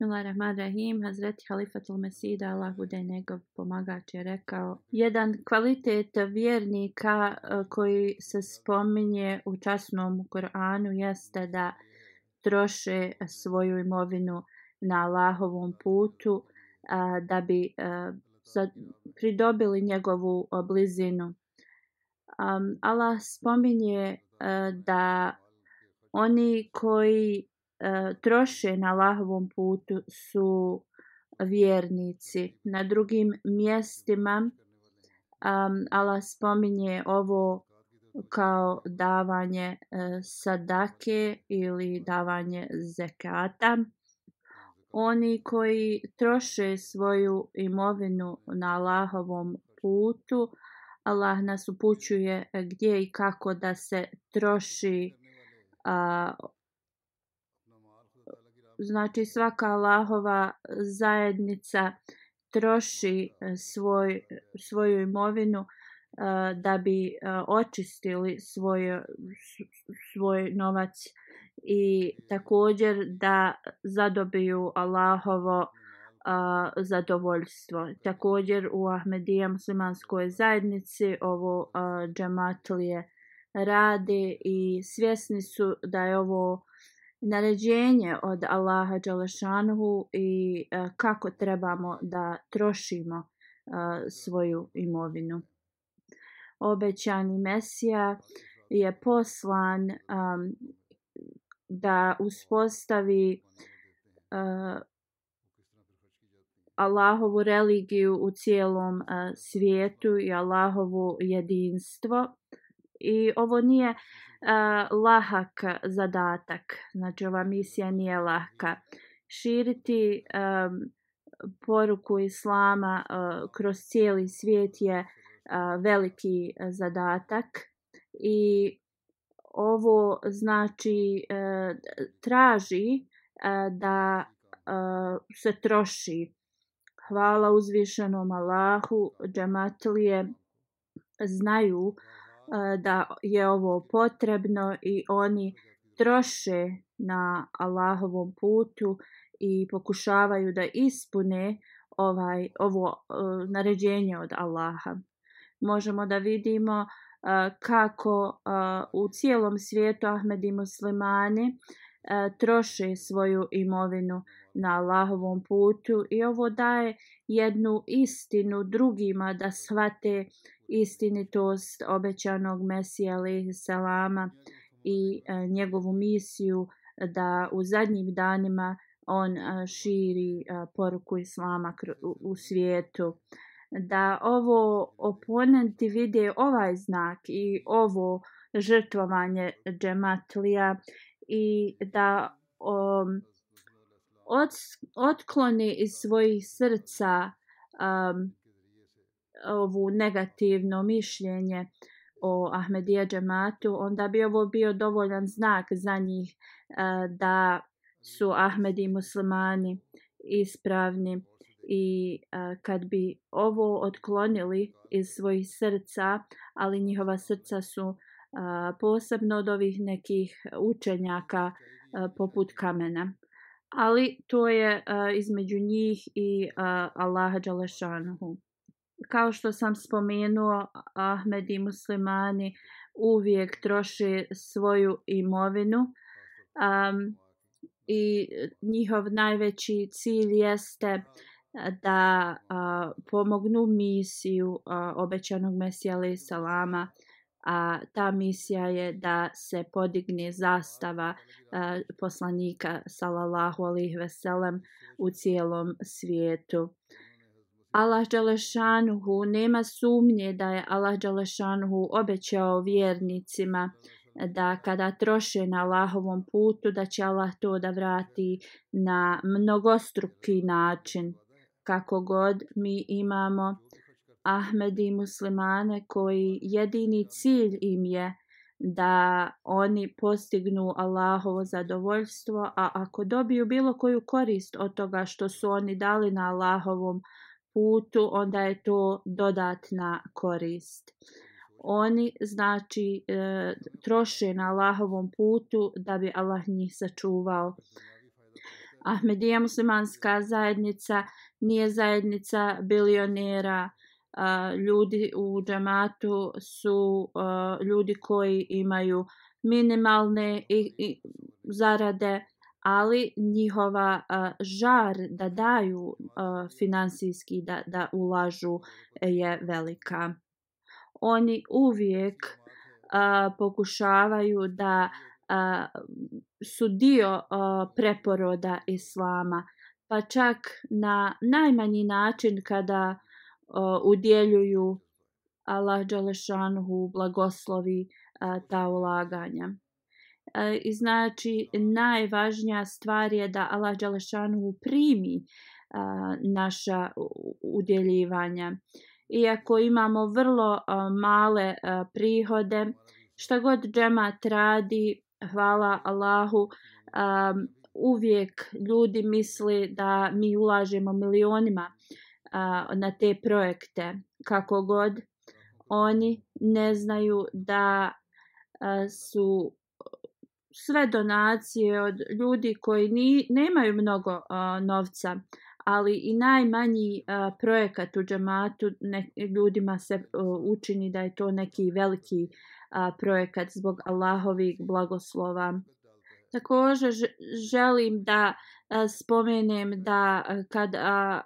Bismillahirrahmanirrahim. Hazreti Halifatul Mesida, Allah bude njegov pomagač, je rekao jedan kvalitet vjernika e, koji se spominje u časnom Koranu jeste da troše svoju imovinu na Allahovom putu a, da bi a, za, pridobili njegovu e, blizinu. Allah spominje a, da oni koji Eh, troše na Allahovom putu su vjernici. Na drugim mjestima um, Allah spominje ovo kao davanje e, sadake ili davanje zekata. Oni koji troše svoju imovinu na Allahovom putu, Allah nas upućuje gdje i kako da se troši a, znači svaka Allahova e, zajednica troši e, svoj, svoju imovinu e, da bi očistili svoj, svoj novac i također da zadobiju Allahovo a, zadovoljstvo. Također u Ahmedija muslimanskoj zajednici ovo a, džamatlije rade i svjesni su da je ovo naređenje od Allaha Đalešanhu i e, kako trebamo da trošimo e, svoju imovinu obećani Mesija je poslan um, da uspostavi uh, Allahovu religiju u cijelom uh, svijetu i Allahovu jedinstvo. I ovo nije uh, lahak zadatak, znači ova misija nije lahka. Širiti um, poruku Islama uh, kroz cijeli svijet je uh, veliki zadatak. I ovo znači uh, traži uh, da uh, se troši. Hvala uzvišenom Allahu džematlije znaju da je ovo potrebno i oni troše na Allahovom putu i pokušavaju da ispune ovaj ovo e, naređenje od Allaha. Možemo da vidimo uh, kako uh, u cijelom svijetu Ahmedi muslimani uh, E, troše svoju imovinu na Allahovom putu i ovo daje jednu istinu drugima da shvate istinitost obećanog Mesija alaihi salama i e, njegovu misiju da u zadnjim danima on e, širi poruku islama u, u svijetu. Da ovo oponenti vide ovaj znak i ovo žrtvovanje džematlija i da um, od, otklone iz svojih srca um, ovu negativno mišljenje o Ahmedija džematu, onda bi ovo bio dovoljan znak za njih uh, da su Ahmedi muslimani ispravni i uh, kad bi ovo otklonili iz svojih srca, ali njihova srca su posebno od ovih nekih učenjaka poput kamena. Ali to je između njih i Allaha Đalešanuhu. Kao što sam spomenuo, Ahmed i muslimani uvijek troše svoju imovinu um, i njihov najveći cilj jeste da uh, pomognu misiju uh, obećanog Mesija alaih salama a ta misija je da se podigne zastava uh, poslanika sallallahu alejhi ve sellem u cijelom svijetu. Allah Đalešanuhu nema sumnje da je Allah Đalešanuhu obećao vjernicima da kada troše na Allahovom putu da će Allah to da vrati na mnogostruki način. Kako god mi imamo Ahmedi muslimane koji jedini cilj im je da oni postignu Allahovo zadovoljstvo, a ako dobiju bilo koju korist od toga što su oni dali na Allahovom putu, onda je to dodatna korist. Oni znači e, troše na Allahovom putu da bi Allah njih sačuvao. Ahmedija muslimanska zajednica nije zajednica bilionera, a, ljudi u džamatu su a, ljudi koji imaju minimalne i, i zarade, ali njihova a, žar da daju a, finansijski, da, da ulažu je velika. Oni uvijek a, pokušavaju da a, su dio a, preporoda islama, pa čak na najmanji način kada udjeljuju Allah Đalešanhu blagoslovi uh, ta ulaganja. Uh, I znači najvažnija stvar je da Allah Đalešanhu primi uh, naša udjeljivanja. Iako imamo vrlo uh, male uh, prihode, šta god džemat radi, hvala Allahu, um, uvijek ljudi misli da mi ulažemo milionima a, na te projekte. Kako god oni ne znaju da a, su sve donacije od ljudi koji ni, nemaju mnogo a, novca ali i najmanji a, projekat u džamatu ne, ljudima se a, učini da je to neki veliki a, projekat zbog Allahovih blagoslova. Također želim da e, spomenem da e, kad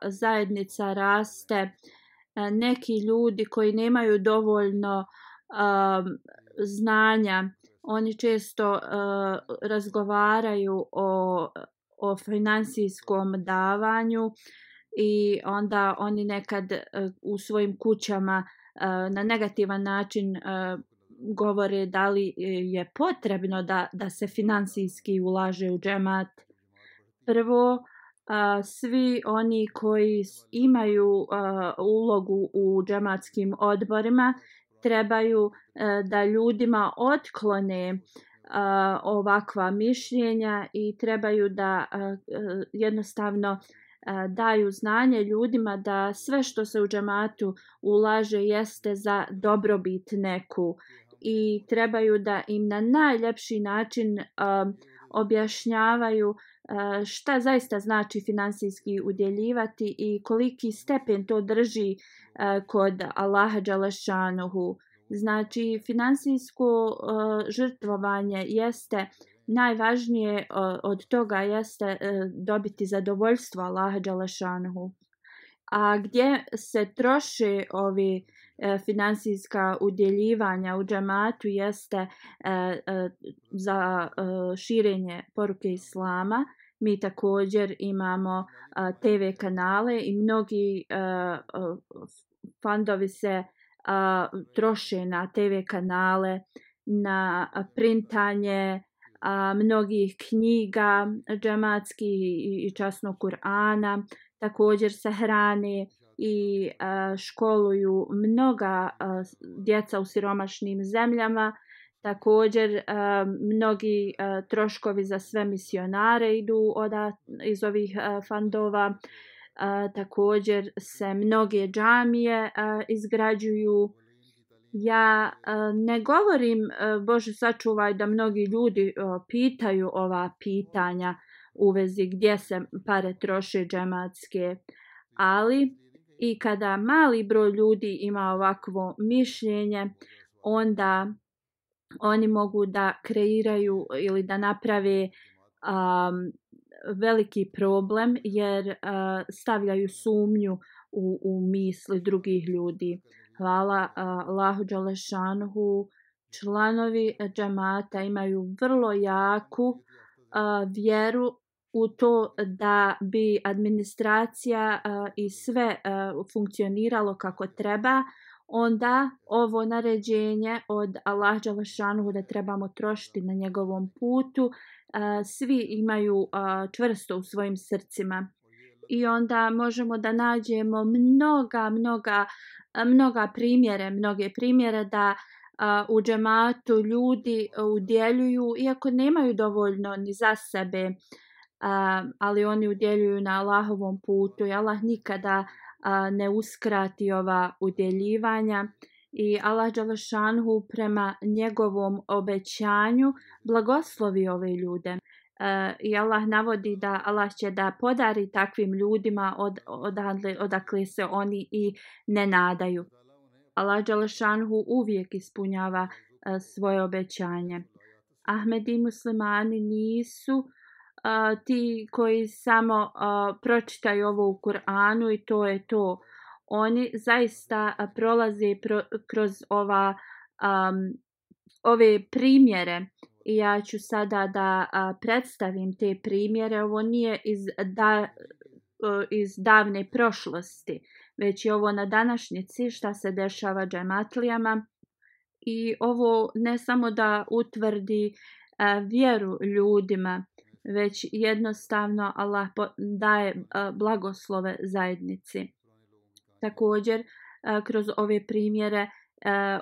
zajednica raste, e, neki ljudi koji nemaju dovoljno znanja, oni često razgovaraju o, o financijskom davanju i onda oni nekad u svojim kućama na negativan način govore da li e, je potrebno da, da se finansijski ulaže u džemat. Prvo, a, svi oni koji imaju a, ulogu u džematskim odborima trebaju a, da ljudima otklone a, ovakva mišljenja i trebaju da a, a, jednostavno a, daju znanje ljudima da sve što se u džematu ulaže jeste za dobrobit neku i trebaju da im na najljepši način um, objašnjavaju uh, šta zaista znači finansijski udjeljivati i koliki stepen to drži uh, kod Allaha Đalašanuhu. Znači, finansijsko uh, žrtvovanje jeste najvažnije uh, od toga jeste uh, dobiti zadovoljstvo Allaha Đalašanuhu. A gdje se troše ovi uh, E, finansijska udjeljivanja u džamatu jeste e, e, za e, širenje poruke islama. Mi također imamo e, TV kanale i mnogi e, fondovi se troše na TV kanale, na printanje mnogih knjiga džamatskih i časnog Kur'ana, također se hrane i a, školuju mnoga a, djeca u siromašnim zemljama. Također a, mnogi a, troškovi za sve misionare idu oda, iz ovih a, fandova. A, također se mnoge džamije a, izgrađuju Ja ne govorim, Bože sačuvaj, da mnogi ljudi pitaju ova pitanja u vezi gdje se pare troše džematske, ali i kada mali broj ljudi ima ovakvo mišljenje, onda oni mogu da kreiraju ili da naprave um, veliki problem jer uh, stavljaju sumnju u, u misli drugih ljudi. Hvala uh, Đalešanhu. Članovi džamata imaju vrlo jaku uh, vjeru u to da bi administracija uh, i sve uh, funkcioniralo kako treba, onda ovo naređenje od Allah Đalašanuhu da trebamo trošiti na njegovom putu, uh, svi imaju uh, čvrsto u svojim srcima. I onda možemo da nađemo mnoga, mnoga, mnoga primjere, mnoge primjere da uh, u džematu ljudi udjeljuju, iako nemaju dovoljno ni za sebe, a, ali oni udjeljuju na Allahovom putu i Allah nikada ne uskrati ova udjeljivanja i Allah Đalešanhu prema njegovom obećanju blagoslovi ove ljude. I Allah navodi da Allah će da podari takvim ljudima od, odadle, odakle se oni i ne nadaju. Allah Đalešanhu uvijek ispunjava svoje obećanje. Ahmedi muslimani nisu uh, a, ti koji samo a, pročitaju ovo u Kur'anu i to je to. Oni zaista a, prolaze pro, kroz ova, a, ove primjere i ja ću sada da a, predstavim te primjere. Ovo nije iz, da, iz davne prošlosti, već je ovo na današnjici šta se dešava džematlijama. I ovo ne samo da utvrdi a, vjeru ljudima, već jednostavno Allah daje e, blagoslove zajednici. Također, e, kroz ove primjere e,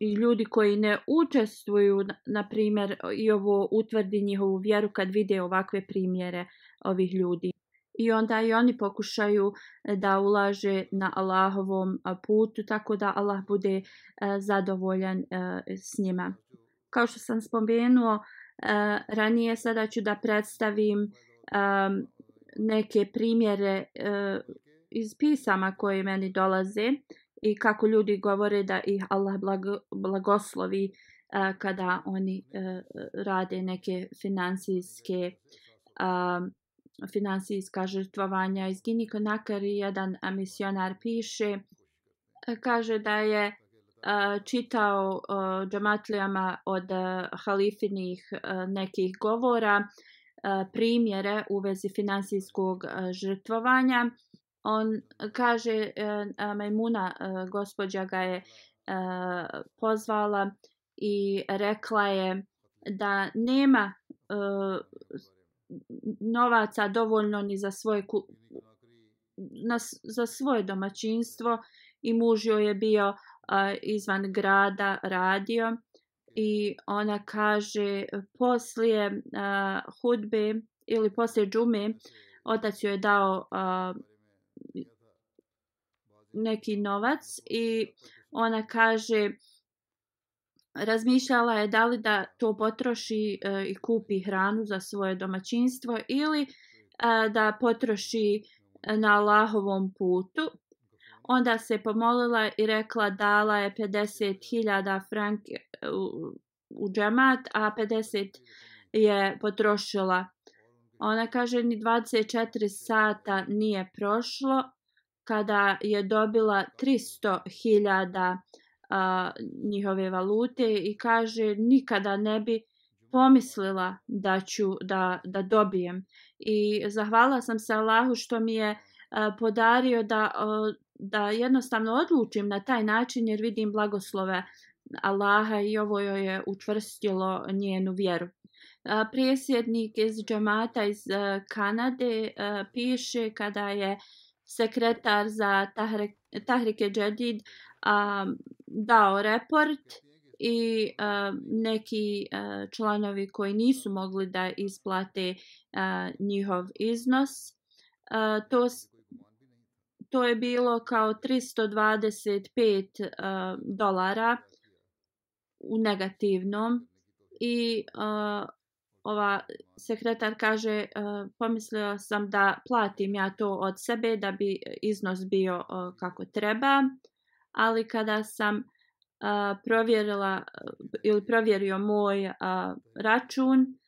i ljudi koji ne učestvuju, na primjer, i ovo utvrdi njihovu vjeru kad vide ovakve primjere ovih ljudi. I onda i oni pokušaju da ulaže na Allahovom putu, tako da Allah bude zadovoljan s njima. Kao što sam spomenuo, Eh, ranije sada ću da predstavim um, neke primjere uh, iz pisama koje meni dolaze i kako ljudi govore da ih Allah blago, blagoslovi uh, kada oni uh, rade neke finansijske uh, finansijska žrtvovanja. Iz Ginika Nakari jedan misionar piše, kaže da je čitao uh, džamatlijama od uh, halifinih uh, nekih govora, uh, primjere u vezi finansijskog uh, žrtvovanja. On kaže, uh, Majmuna, uh, gospođa ga je uh, pozvala i rekla je da nema uh, novaca dovoljno ni za svoje, ku, na, za svoje domaćinstvo i muž joj je bio a, izvan grada radio i ona kaže poslije a, hudbe ili poslije džume otac joj je dao a, neki novac i ona kaže razmišljala je da li da to potroši e, i kupi hranu za svoje domaćinstvo ili e, da potroši na Allahovom putu. Onda se pomolila i rekla dala je 50.000 frank e, u, u džemat, a 50 je potrošila. Ona kaže ni 24 sata nije prošlo kada je dobila 300.000 njihove valute i kaže nikada ne bi pomislila da ću da, da dobijem. I zahvala sam se Allahu što mi je e, podario da da jednostavno odlučim na taj način jer vidim blagoslove Allaha i ovo joj je učvrstilo njenu vjeru. Prijesjednik iz džamata iz e, Kanade e, piše kada je sekretar za Tahrike Džedid dao report i e, neki članovi koji nisu mogli da isplate njihov iznos. To to je bilo kao 325 uh, eh, dolara u negativnom i uh, ova sekretar kaže uh, pomislio sam da platim ja to od sebe da bi iznos bio uh, kako treba ali kada sam uh, provjerila uh, ili provjerio moj uh, račun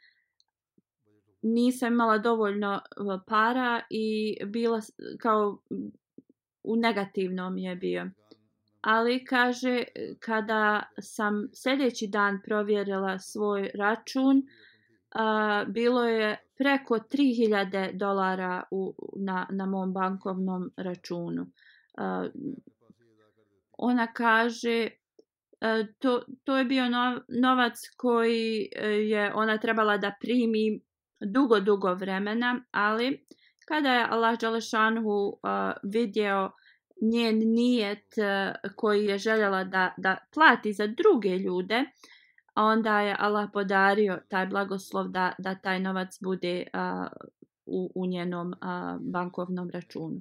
nisam imala dovoljno para i bila kao u negativnom je bio. Ali kaže kada sam sljedeći dan provjerila svoj račun a, bilo je preko 3000 dolara u, na, na mom bankovnom računu. A, ona kaže a, to, to je bio novac koji e, je ona trebala da primi dugo, dugo vremena, ali kada je Allah Đalešanhu uh, vidio njen nijet uh, koji je željela da, da plati za druge ljude, onda je Allah podario taj blagoslov da, da taj novac bude uh, u, u njenom uh, bankovnom računu.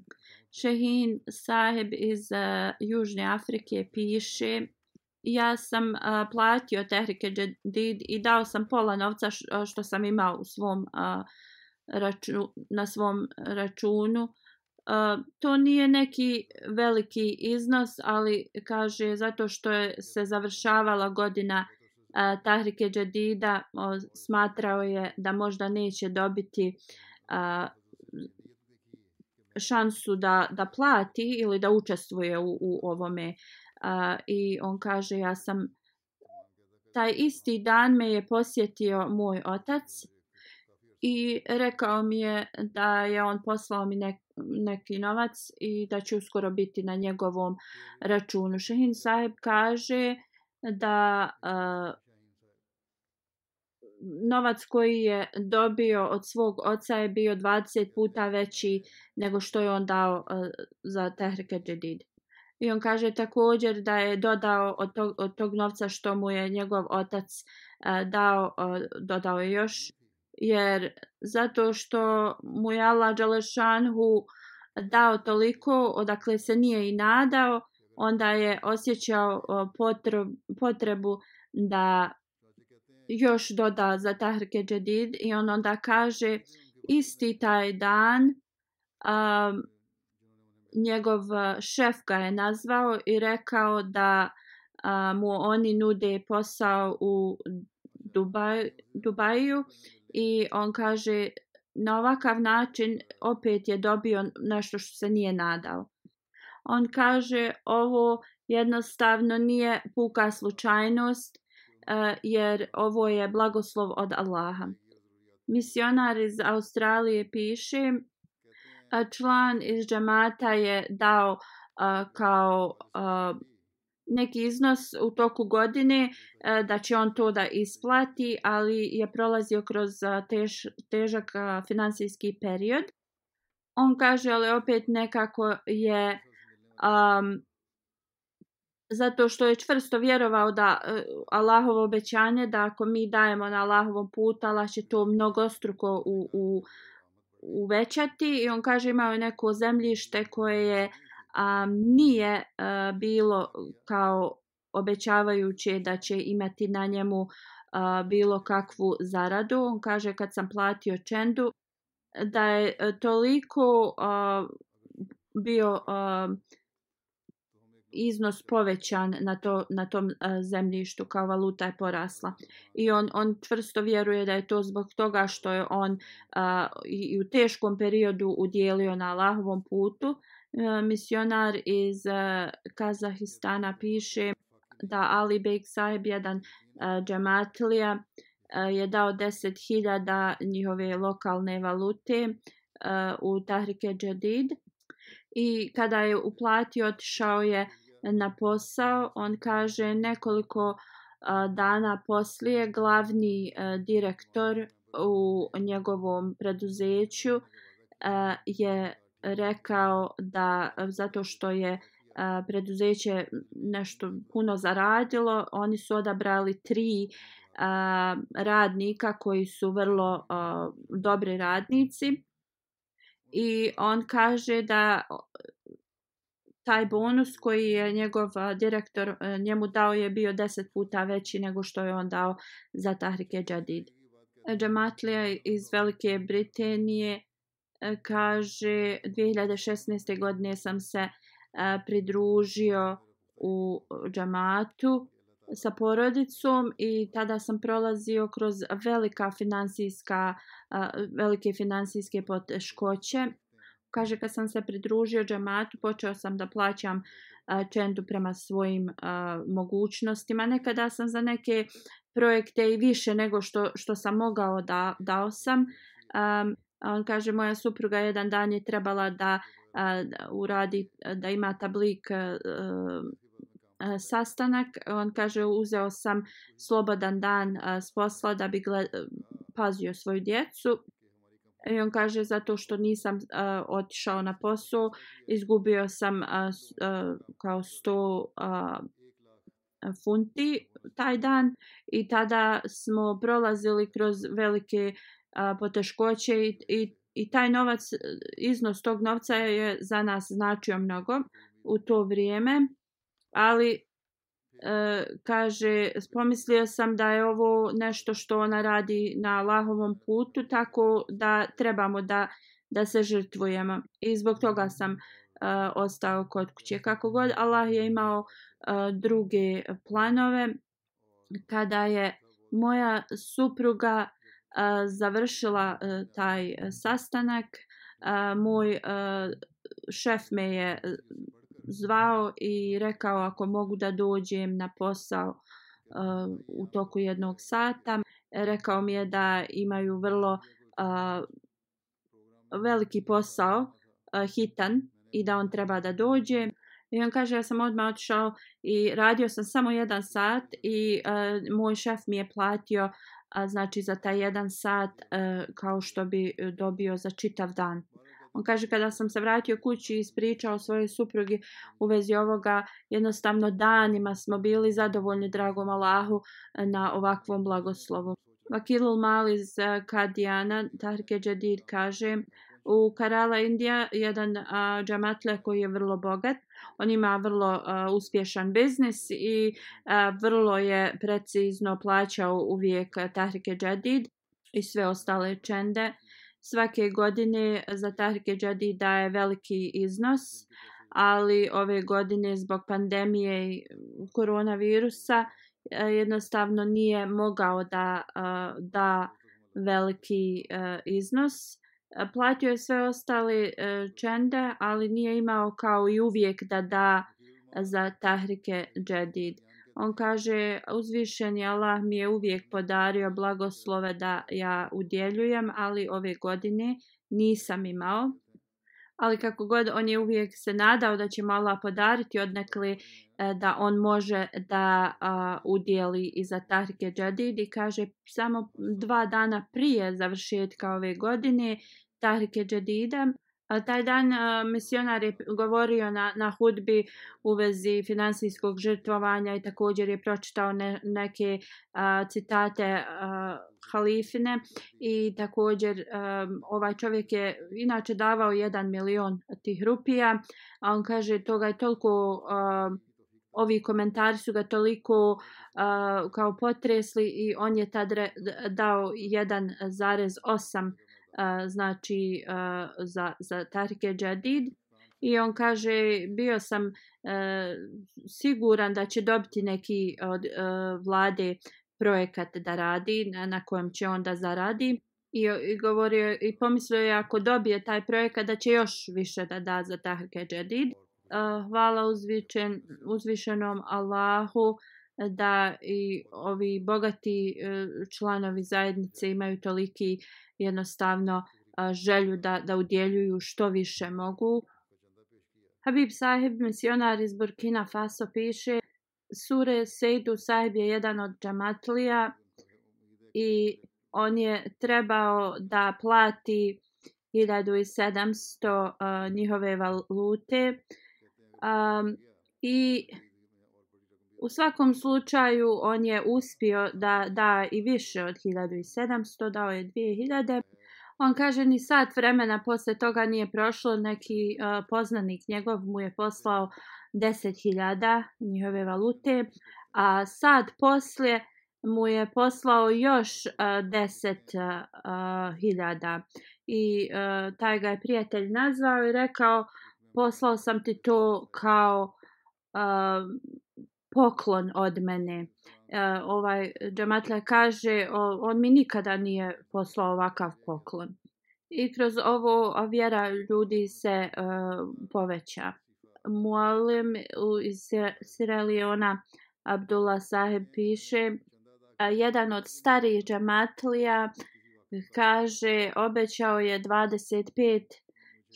Šehin Saheb iz uh, Južne Afrike piše ja sam uh, platio tehrike džedid i dao sam pola novca što sam imao u svom uh, raču, na svom računu. Uh, to nije neki veliki iznos, ali kaže zato što je se završavala godina uh, Tahrike Džedida, uh, smatrao je da možda neće dobiti šansu da, da plati ili da učestvuje u, u ovome i on kaže ja sam taj isti dan me je posjetio moj otac i rekao mi je da je on poslao mi nek, neki novac i da će uskoro biti na njegovom računu. Šehin sahib kaže da uh, novac koji je dobio od svog oca je bio 20 puta veći nego što je on dao uh, za tehrike džedid. I on kaže također da je dodao od tog, od tog novca što mu je njegov otac uh, dao, uh, dodao je još. Jer zato što mu je Allah Đalešanhu dao toliko odakle se nije i nadao, onda je osjećao potrebu, potrebu da još doda za tahrke džedid i on onda kaže isti taj dan um, njegov šef ga je nazvao i rekao da a, mu oni nude posao u Dubaj, Dubaju i on kaže na ovakav način opet je dobio nešto što se nije nadao. On kaže ovo jednostavno nije puka slučajnost e, jer ovo je blagoslov od Allaha. Misionar iz Australije piše član iz džemata je dao uh, kao uh, neki iznos u toku godine e, da će on to da isplati, ali je prolazio kroz e, tež, težak e, finansijski period. On kaže, ali opet nekako je um, zato što je čvrsto vjerovao da uh, Allahovo obećanje da ako mi dajemo na Allahovom putu, Allah će to mnogostruko u, u uvećati i on kaže imao je neko zemljište koje je a, nije a, bilo kao obećavajuće da će imati na njemu a, bilo kakvu zaradu. On kaže kad sam platio čendu da je e, toliko a, bio a, iznos povećan na, to, na tom a, zemljištu kao valuta je porasla. I on, on čvrsto vjeruje da je to zbog toga što je on uh, i u teškom periodu udjelio na Allahovom putu. Eh, misionar iz eh, Kazahistana piše da Ali Beg Sahib, jedan džamatlija, džematlija, je dao 10.000 njihove lokalne valute u Tahrike Jadid. I kada je uplatio, otišao je na posao. On kaže nekoliko dana poslije glavni direktor u njegovom preduzeću je rekao da eh, zato što je eh, preduzeće nešto puno zaradilo, oni su odabrali tri eh, radnika koji su vrlo dobri radnici i on kaže da taj bonus koji je njegov direktor njemu dao je bio 10 puta veći nego što je on dao za Tahrike Jadid. Džamatlija iz Velike Britanije kaže 2016. godine sam se e, pridružio u džamatu sa porodicom i tada sam prolazio kroz velika finansijska e, velike finansijske poteškoće kaže kad sam se pridružio džamatu počeo sam da plaćam e, čendu prema svojim mogućnostima nekada sam za neke projekte i više nego što što sam mogao da dao sam um, on kaže moja supruga jedan dan je trebala da uh, uradi da ima tablik uh, sastanak. On kaže uzeo sam slobodan dan s posla da bi gled, pazio svoju djecu. I on kaže zato što nisam uh, otišao na posao, izgubio sam uh, uh, kao 100 uh, funti taj dan i tada smo prolazili kroz velike a, poteškoće i, i, i taj novac, iznos tog novca je za nas značio mnogo u to vrijeme ali e, kaže, pomislio sam da je ovo nešto što ona radi na Allahovom putu, tako da trebamo da, da se žrtvujemo. I zbog toga sam e, ostao kod kuće. Kako god, Allah je imao e, druge planove. Kada je moja supruga e, završila e, taj e, sastanak, e, moj šef me je zvao i rekao ako mogu da dođem na posao u toku jednog sata. Rekao mi je da imaju vrlo veliki posao, hitan, i da on treba da dođe. I on kaže, ja sam odmah otišao i radio sam samo jedan sat i uh, moj šef mi je platio a, znači za taj jedan sat e, kao što bi e, dobio za čitav dan. On kaže kada sam se vratio kući i ispričao svojoj suprugi u vezi ovoga, jednostavno danima smo bili zadovoljni dragom Allahu e, na ovakvom blagoslovu. Vakilul Maliz e, Kadijana, Tarke Džadir, kaže u Karala Indija jedan a, džamatle koji je vrlo bogat. On ima vrlo uh, uspješan biznis i uh, vrlo je precizno plaćao uvijek Tahrike Jadid i sve ostale čende svake godine za Tahrike Jadid daje veliki iznos, ali ove godine zbog pandemije i koronavirusa e, jednostavno nije mogao da da veliki iznos. Platio je sve ostale e, čende, ali nije imao kao i uvijek da da za Tahrike džedid. On kaže, uzvišeni Allah mi je uvijek podario blagoslove da ja udjeljujem, ali ove godine nisam imao. Ali kako god, on je uvijek se nadao da će mu Allah podariti odnekli e, da on može da a, udjeli i za Tahrike Džadid i kaže samo dva dana prije završetka ove godine Tahrike Džadida Taj dan misionar je govorio na, na hudbi u vezi finansijskog žrtvovanja i također je pročitao ne, neke a, citate a, halifine i također um, ovaj čovjek je inače davao jedan milion tih rupija, a on kaže toga je toliko... A, Ovi komentari su ga toliko uh, kao potresli i on je tad re, dao 1,8 znači uh, za, za Tarike Džadid i on kaže bio sam uh, siguran da će dobiti neki od uh, vlade projekat da radi na, na kojem će onda zaradi i, i govorio i pomislio je ako dobije taj projekat da će još više da da za Tarike Džedid. uh, hvala uzvičen, uzvišenom Allahu da i ovi bogati članovi zajednice imaju toliki jednostavno želju da, da udjeljuju što više mogu. Habib sahib, misionar iz Burkina Faso, piše Sure Sejdu sahib je jedan od džamatlija i on je trebao da plati 1700 uh, njihove valute um, i U svakom slučaju on je uspio da da i više od 1700, dao je 2000. On kaže ni sat vremena posle toga nije prošlo, neki uh, poznanik njegov mu je poslao 10.000 njihove valute, a sad poslije mu je poslao još uh, 10.000 uh, i uh, taj ga je prijatelj nazvao i rekao poslao sam ti to kao uh, poklon od mene. Uh, ovaj džamatlja kaže on mi nikada nije poslao ovakav poklon. I kroz ovo vjera ljudi se uh, poveća. Mualim iz Sireliona Abdullah Saheb piše jedan od starijih džamatlija kaže obećao je 25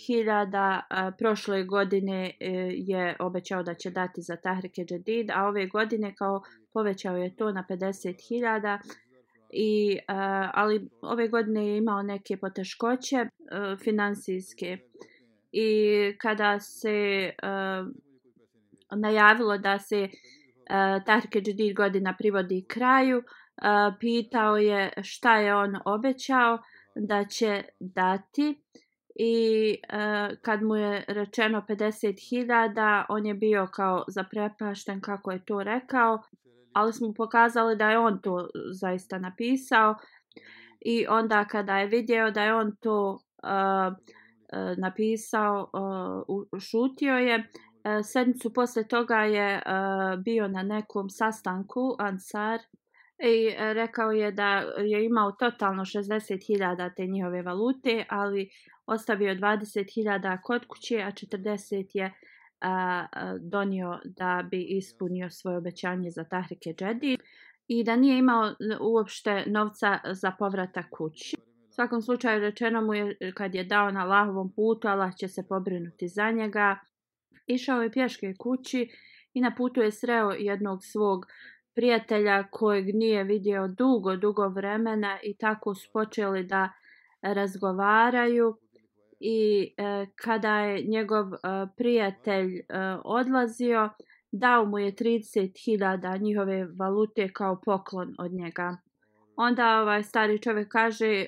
hiljada prošle godine e, je obećao da će dati za Tahrike Džedid, a ove godine kao povećao je to na 50 hiljada i ali ove godine je imao neke poteškoće e, finansijske i kada se e, najavilo da se uh, Tahrike Džedid godina privodi kraju, uh, pitao je šta je on obećao da će dati i e, kad mu je rečeno 50.000 on je bio kao zaprepašten kako je to rekao ali smo pokazali da je on to zaista napisao. I onda kada je vidio da je on to e, e, napisao e, šutio je E, sedmicu posle toga je e, bio na nekom sastanku Ansar i e, rekao je da je imao totalno 60.000 te njihove valute, ali ostavio 20.000 kod kuće, a 40 je a, donio da bi ispunio svoje obećanje za Tahrike Džedi i da nije imao uopšte novca za povratak kući. U svakom slučaju rečeno mu je kad je dao na Allahovom putu, Allah će se pobrinuti za njega. Išao je pješke kući i na putu je sreo jednog svog prijatelja kojeg nije vidio dugo, dugo vremena i tako su počeli da razgovaraju i e, kada je njegov e, prijatelj e, odlazio, dao mu je 30.000 njihove valute kao poklon od njega. Onda ovaj stari čovjek kaže e,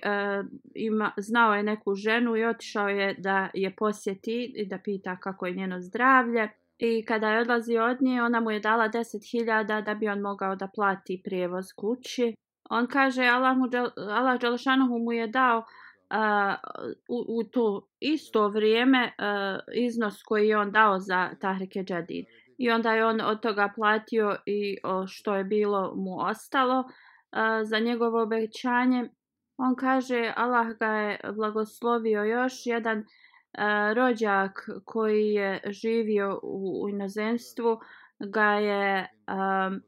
ima znao je neku ženu i otišao je da je posjeti i da pita kako je njeno zdravlje. I kada je odlazio od nje, ona mu je dala 10.000 da bi on mogao da plati prijevoz kući. On kaže Allah, mu, Allah Đalšanuhu mu je dao uh, u, u to isto vrijeme uh, iznos koji je on dao za Tahrike Džadid. I onda je on od toga platio i o, što je bilo mu ostalo za njegovo obećanje. On kaže Allah ga je blagoslovio još jedan rođak koji je živio u, u inozemstvu ga je um,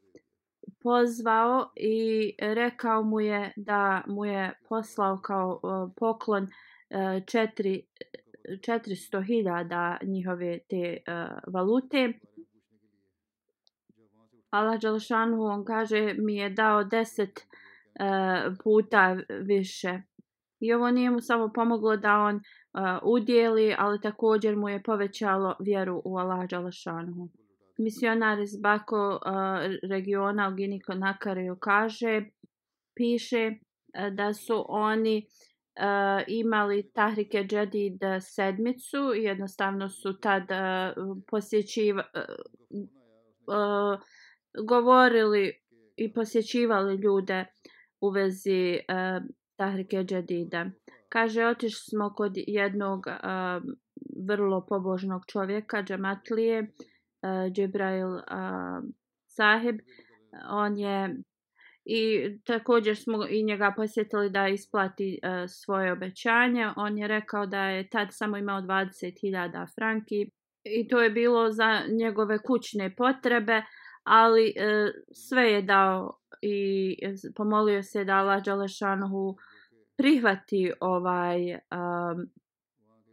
pozvao i rekao mu je da mu je poslao kao uh, poklon uh, četiri 400.000 njihove te uh, valute. Allah Đalšanu on kaže mi je dao deset uh, puta više. I ovo nije mu samo pomoglo da on uh, udjeli, ali također mu je povećalo vjeru u Allah Đalšanu. Misionar iz Bako uh, regiona u Giniko Nakariju kaže, piše uh, da su oni uh, imali Tahrike Džedid sedmicu, jednostavno su tad uh, posjećivali uh, uh, govorili i posjećivali ljude u vezi uh, Tahrike Džedida. Kaže, otišli smo kod jednog a, vrlo pobožnog čovjeka, Džamatlije, uh, Džibrail uh, On je i također smo i njega posjetili da isplati a, svoje obećanje. On je rekao da je tad samo imao 20.000 franki i to je bilo za njegove kućne potrebe. Ali e, sve je dao i pomolio se da Allah Đalešanohu prihvati ovaj um,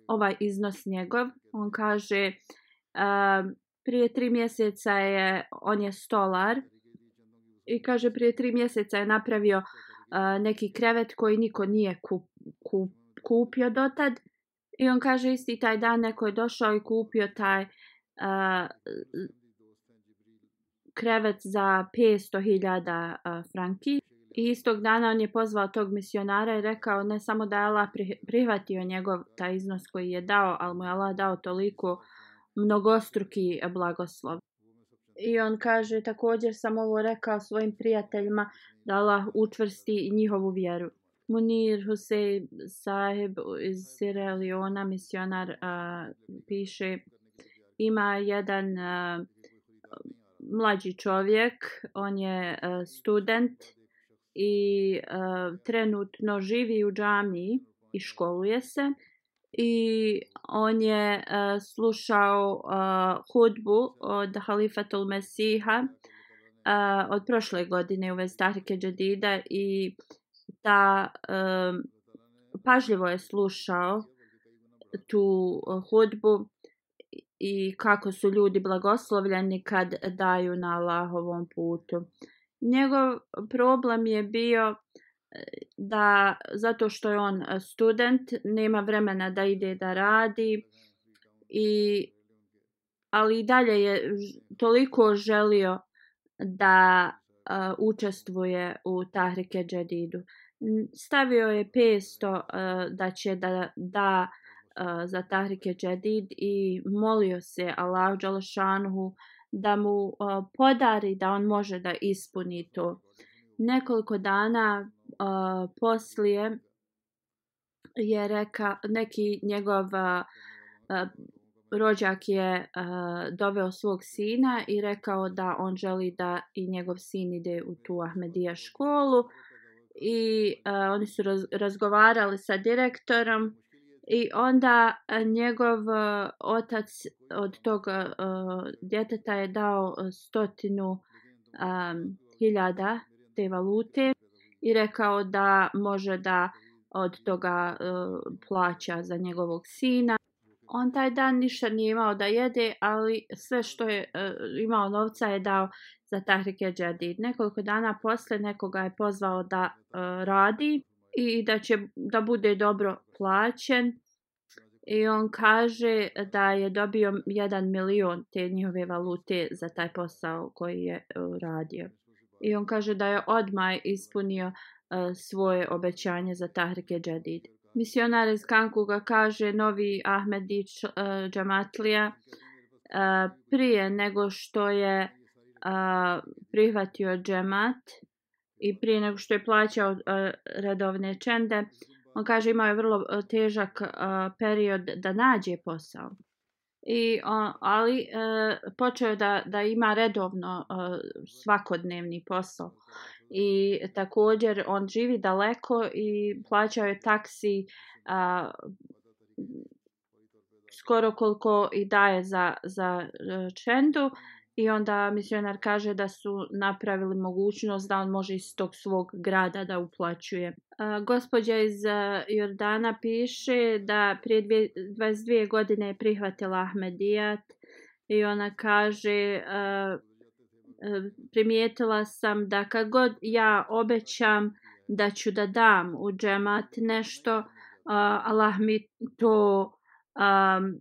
ovaj iznos njegov. On kaže um, prije tri mjeseca je on je stolar i kaže prije tri mjeseca je napravio uh, neki krevet koji niko nije kup, kup, kupio dotad i on kaže isti taj dan neko je došao i kupio taj uh, krevet za 500.000 uh, franki I istog dana on je pozvao tog misionara i rekao ne samo da je Allah prihvatio njegov taj iznos koji je dao, ali mu je Allah dao toliko mnogostruki blagoslov. I on kaže također sam ovo rekao svojim prijateljima da Allah učvrsti njihovu vjeru. Munir Hussein Saheb iz Sierra Leona, misionar, uh, piše ima jedan uh, mlađi čovjek, on je uh, student i e, trenutno živi u džamiji i školuje se i on je e, slušao e, hudbu od Halifatul Mesiha e, od prošle godine u Vestarike Džadida i ta e, pažljivo je slušao tu e, hudbu i kako su ljudi blagoslovljeni kad daju na Allahovom putu. Njegov problem je bio e, da zato što je on e, student nema vremena da ide da radi i ali i dalje je toliko želio da uh, učestvuje u Tahrike Džedidu. Stavio je 500 uh, da će da da uh, za Tahrike Džedid i molio se Allah Đalašanuhu da mu podari da on može da ispuni to. Nekoliko dana uh, poslije je reka neki njegov uh, rođak je uh, doveo svog sina i rekao da on želi da i njegov sin ide u tu Ahmedija školu i uh, oni su raz, razgovarali sa direktorom i onda e, njegov uh, otac od tog uh, djeteta je dao stotinu um, hiljada te valute i rekao da može da od toga uh, plaća za njegovog sina. On taj dan ništa nije imao da jede, ali sve što je uh, imao novca je dao za Tahrike Džadid. Nekoliko dana posle nekoga je pozvao da uh, radi i da će da bude dobro plaćen. I on kaže da je dobio jedan milion te njihove valute za taj posao koji je e, radio. I on kaže da je odmaj ispunio uh, svoje obećanje za Tahrike Džadid. Misionar iz Kankuga kaže novi Ahmedić uh, Džamatlija uh, prije nego što je uh, prihvatio džemat i prije nego što je plaćao uh, redovne čende, on kaže imao je vrlo težak uh, period da nađe posao. I on, ali uh, počeo da da ima redovno uh, svakodnevni posao. I također on živi daleko i plaćao je taksi uh, skoro koliko i daje za za e, čendu. I onda misionar kaže da su napravili mogućnost da on može iz tog svog grada da uplaćuje. Uh, gospođa iz Jordana piše da prije dvije, 22 godine je prihvatila Ahmedijat i ona kaže uh, primijetila sam da kad god ja obećam da ću da dam u džemat nešto, uh, Allah mi to um,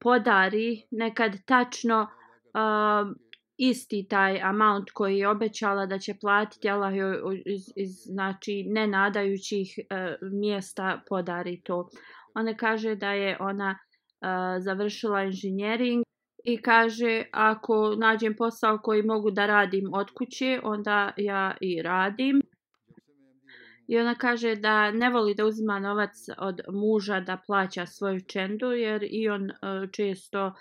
podari nekad tačno uh, isti taj amount koji je obećala da će platiti Allah joj iz, iz znači nenadajućih uh, e, mjesta podari to. Ona kaže da je ona uh, završila inženjering i kaže ako nađem posao koji mogu da radim od kuće, onda ja i radim. I ona kaže da ne voli da uzima novac od muža da plaća svoju čendu jer i on uh, često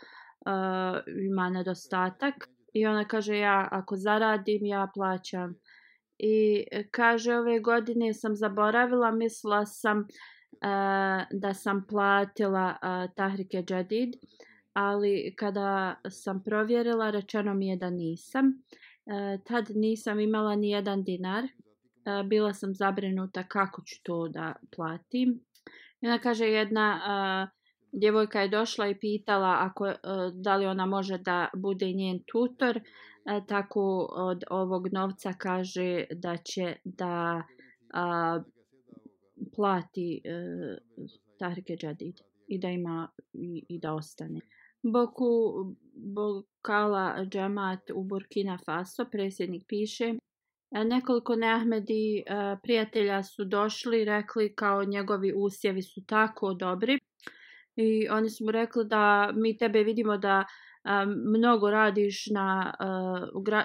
uh, ima nedostatak i ona kaže ja ako zaradim ja plaćam. I kaže ove godine sam zaboravila mislila sam uh, da sam platila uh, Tahrike Džadid ali kada sam provjerila rečeno mi je da nisam. Uh, tad nisam imala ni jedan dinar. Uh, bila sam zabrinuta kako ću to da platim. I ona kaže jedna uh, djevojka je došla i pitala ako e, da li ona može da bude njen tutor e, tako od ovog novca kaže da će da a, plati a, e, Džadid i da ima i, i da ostane. Boku Bokala Džamat u Burkina Faso predsjednik piše e, Nekoliko neahmedi prijatelja su došli i rekli kao njegovi usjevi su tako dobri. I oni su mu rekli da mi tebe vidimo da um, mnogo radiš na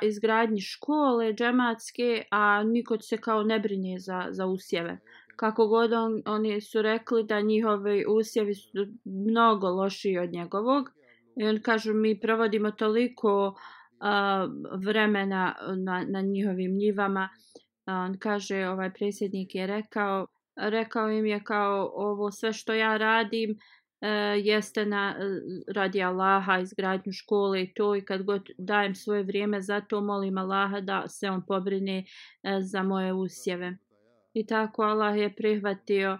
e, izgradnji škole džematske, a niko se kao ne brinje za, za usjeve. Kako god on, oni su rekli da njihovi usjevi su mnogo lošiji od njegovog. I on kažu mi provodimo toliko vremena na, na njihovim njivama. On kaže, ovaj predsjednik je rekao, rekao im je kao ovo sve što ja radim uh, Eh, jeste na eh, radi Allaha izgradnju škole i to i kad god dajem svoje vrijeme za to molim Allaha da se on pobrine eh, za moje usjeve. I tako Allah je prihvatio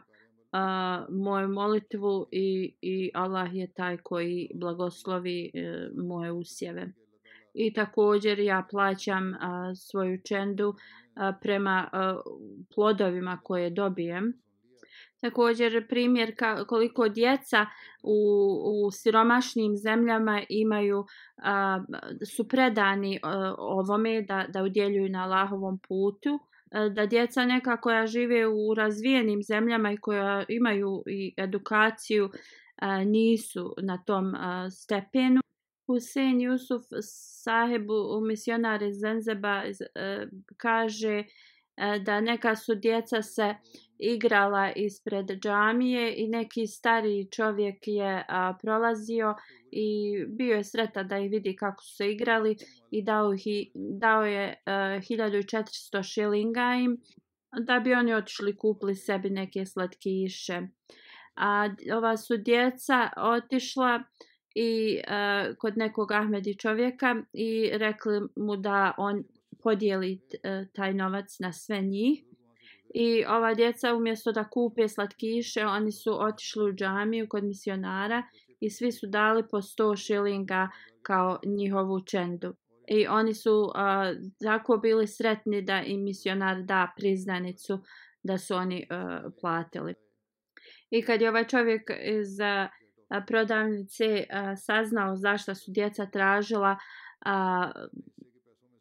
a, moju molitvu i, i Allah je taj koji blagoslovi e, moje usjeve i također ja plaćam a, svoju čendu a, prema a, plodovima koje dobijem. Također primjer ka, koliko djeca u, u siromašnim zemljama imaju a, su predani a, ovome da, da udjeljuju na Allahovom putu da djeca neka koja žive u razvijenim zemljama i koja imaju i edukaciju nisu na tom stepenu. Hussein Yusuf sahebu u iz Zenzeba a, e, kaže a, da neka su djeca se igrala ispred džamije i neki stari čovjek je a, prolazio i bio je sreta da ih vidi kako su se igrali i dao, hi, dao je e, a, 1400 šilinga im da bi oni otišli kupili sebi neke slatkiše. A ova su djeca otišla i a, kod nekog Ahmedi čovjeka i rekli mu da on podijeli e, taj novac na sve njih. I ova djeca umjesto da kupe slatkiše, oni su otišli u džamiju kod misionara i svi su dali po 100 šilinga kao njihovu čendu. I oni su uh, tako bili sretni da im misionar da priznanicu da su oni uh, platili. I kad je ovaj čovjek iz uh, prodavnice saznao zašto su djeca tražila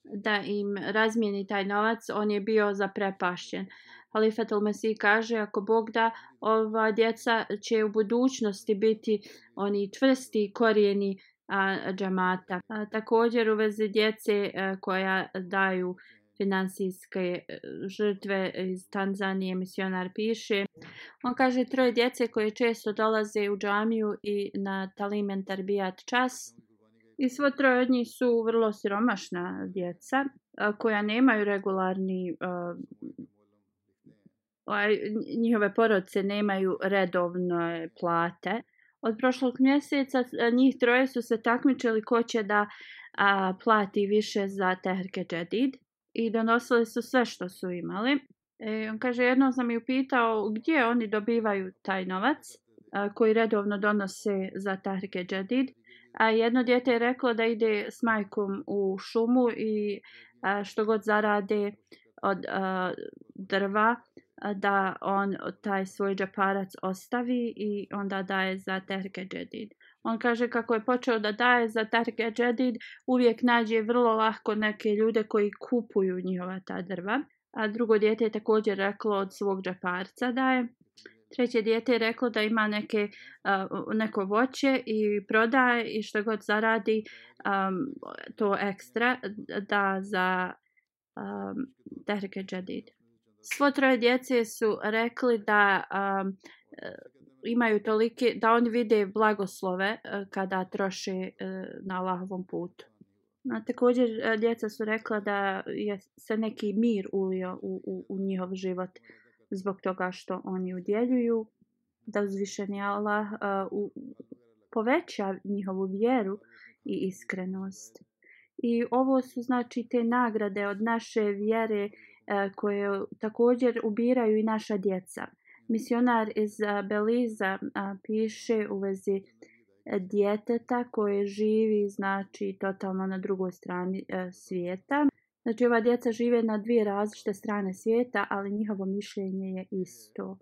da im razmijeni taj novac, on je bio zaprepašćen. Halifat al-Masih kaže, ako Bog da, ova djeca će u budućnosti biti oni čvrsti korijeni a, džamata. A, također u vezi djece a, koja daju finansijske e, žrtve iz Tanzanije, misionar piše. On kaže troje djece koje često dolaze u džamiju i na talimen tarbijat čas. I svo troje od njih su vrlo siromašna djeca koja nemaju regularni e, Ovaj, njihove porodice nemaju redovne plate. Od prošlog mjeseca njih troje su se takmičili ko će da a, plati više za tehrke džedid i donosili su sve što su imali. E, on kaže, jedno sam ju pitao gdje oni dobivaju taj novac a, koji redovno donose za Tahrike Džedid. A jedno djete je reklo da ide s majkom u šumu i a, što god zarade od a, drva, da on taj svoj džeparac ostavi i onda daje za terke Džedid. On kaže kako je počeo da daje za terke Džedid, uvijek nađe vrlo lahko neke ljude koji kupuju njihova ta drva. A drugo dijete je također reklo od svog džeparca daje. Treće dijete je reklo da ima neke, uh, neko voće i prodaje i što god zaradi um, to ekstra da za um, terke Džedid. Svo troje djece su rekli da um, e, imaju tolike, da oni vide blagoslove e, kada troše e, na Allahovom putu. A također djeca su rekla da je se neki mir ulio u, u, u njihov život zbog toga što oni udjeljuju, da uzvišeni Allah uh, u, poveća njihovu vjeru i iskrenost. I ovo su znači te nagrade od naše vjere uh, E, koje također ubiraju i naša djeca misionar iz e, Beliza e, piše u vezi djeteta koje živi znači totalno na drugoj strani svijeta. Znači ova djeca žive na dvije različite strane svijeta, ali njihovo mišljenje je isto.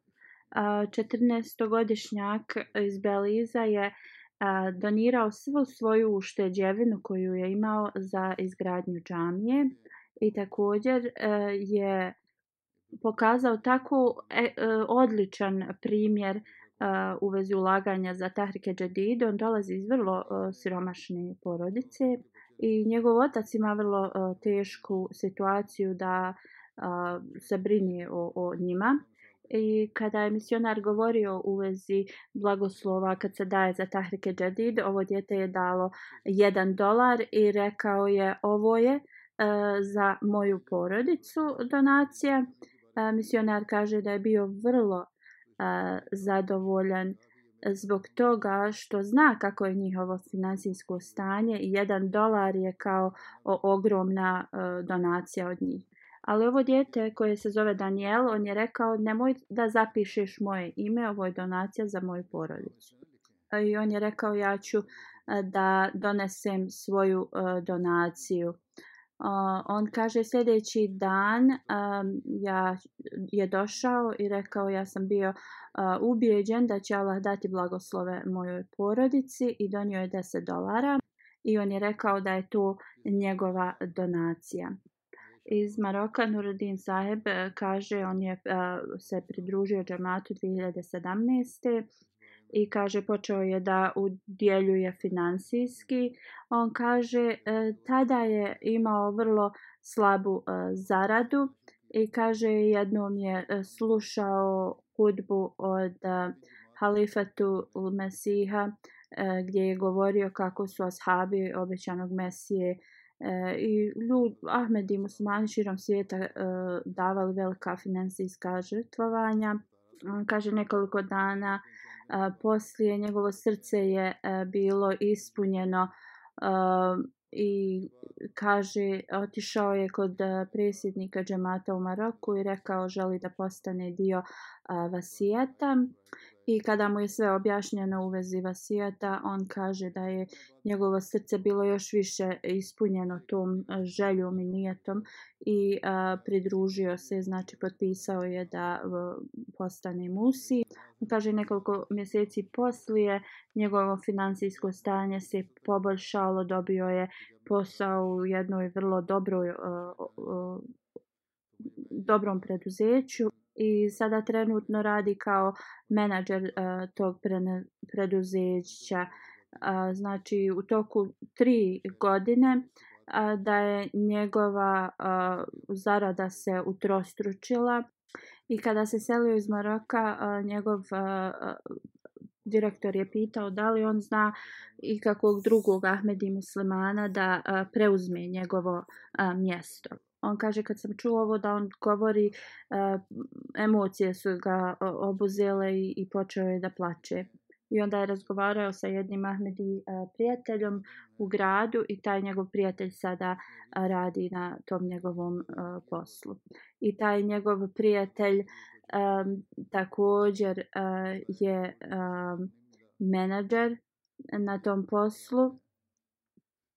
14-godišnjak iz Beliza je donirao svu svoju ušteđevinu koju je imao za izgradnju džamije i također uh, je pokazao tako e, e odličan primjer e, u vezi ulaganja za Tahrike Džedid. On dolazi iz vrlo siromašne porodice i njegov otac ima vrlo uh, tešku situaciju da se brini o, o njima. I kada je misionar govorio u vezi blagoslova kad se daje za Tahrike Džedid, ovo djete je dalo jedan dolar i rekao je ovo je uh, Eh, za moju porodicu donacija. Eh, misionar kaže da je bio vrlo eh, zadovoljan zbog toga što zna kako je njihovo finansijsko stanje i jedan dolar je kao ogromna donacija od njih. Ali ovo dijete koje se zove Daniel, on je rekao nemoj da zapišeš moje ime, ovo je donacija za moju porodicu. I on je rekao ja ću da donesem svoju donaciju. Uh, on kaže sljedeći dan um, ja je došao i rekao ja sam bio uh, ubijeđen da će Allah dati blagoslove mojoj porodici i donio je 10 dolara i on je rekao da je to njegova donacija iz Maroka Nuruddin Saheb e, kaže on je uh, se pridružio džamatu 2017 i kaže počeo je da udjeljuje finansijski. On kaže e, tada je imao vrlo slabu e, zaradu i kaže jednom je e, slušao hudbu od halifatu Mesiha gdje je govorio kako su ashabi obećanog Mesije E, i ljud, Ahmed i muslimani širom svijeta e, davali velika financijska žrtvovanja. On kaže nekoliko dana e, poslije njegovo srce je e, bilo ispunjeno e, i kaže otišao je kod e, predsjednika džemata u Maroku i rekao želi da postane dio vasijeta. I kada mu je sve objašnjeno u vezi vasijeta, on kaže da je njegovo srce bilo još više ispunjeno tom e, željom i nijetom i a, pridružio se, znači potpisao je da a, postane musi. On kaže nekoliko mjeseci poslije njegovo finansijsko stanje se poboljšalo, dobio je posao u jednoj vrlo dobroj, e, a, a, dobrom preduzeću i sada trenutno radi kao menadžer uh, tog preduzeća. Uh, znači u toku tri godine uh, da je njegova uh, zarada se utrostručila i kada se selio iz Maroka uh, njegov uh, direktor je pitao da li on zna i kakvog drugog Ahmedi muslimana da a, preuzme njegovo a, mjesto. On kaže kad sam čuo ovo da on govori a, emocije su ga obuzele i, i počeo je da plače i onda je razgovarao sa jednim Ahmedi uh, prijateljom u gradu i taj njegov prijatelj sada uh, radi na tom njegovom uh, poslu. I taj njegov prijatelj um, također uh, je um, menadžer na tom poslu.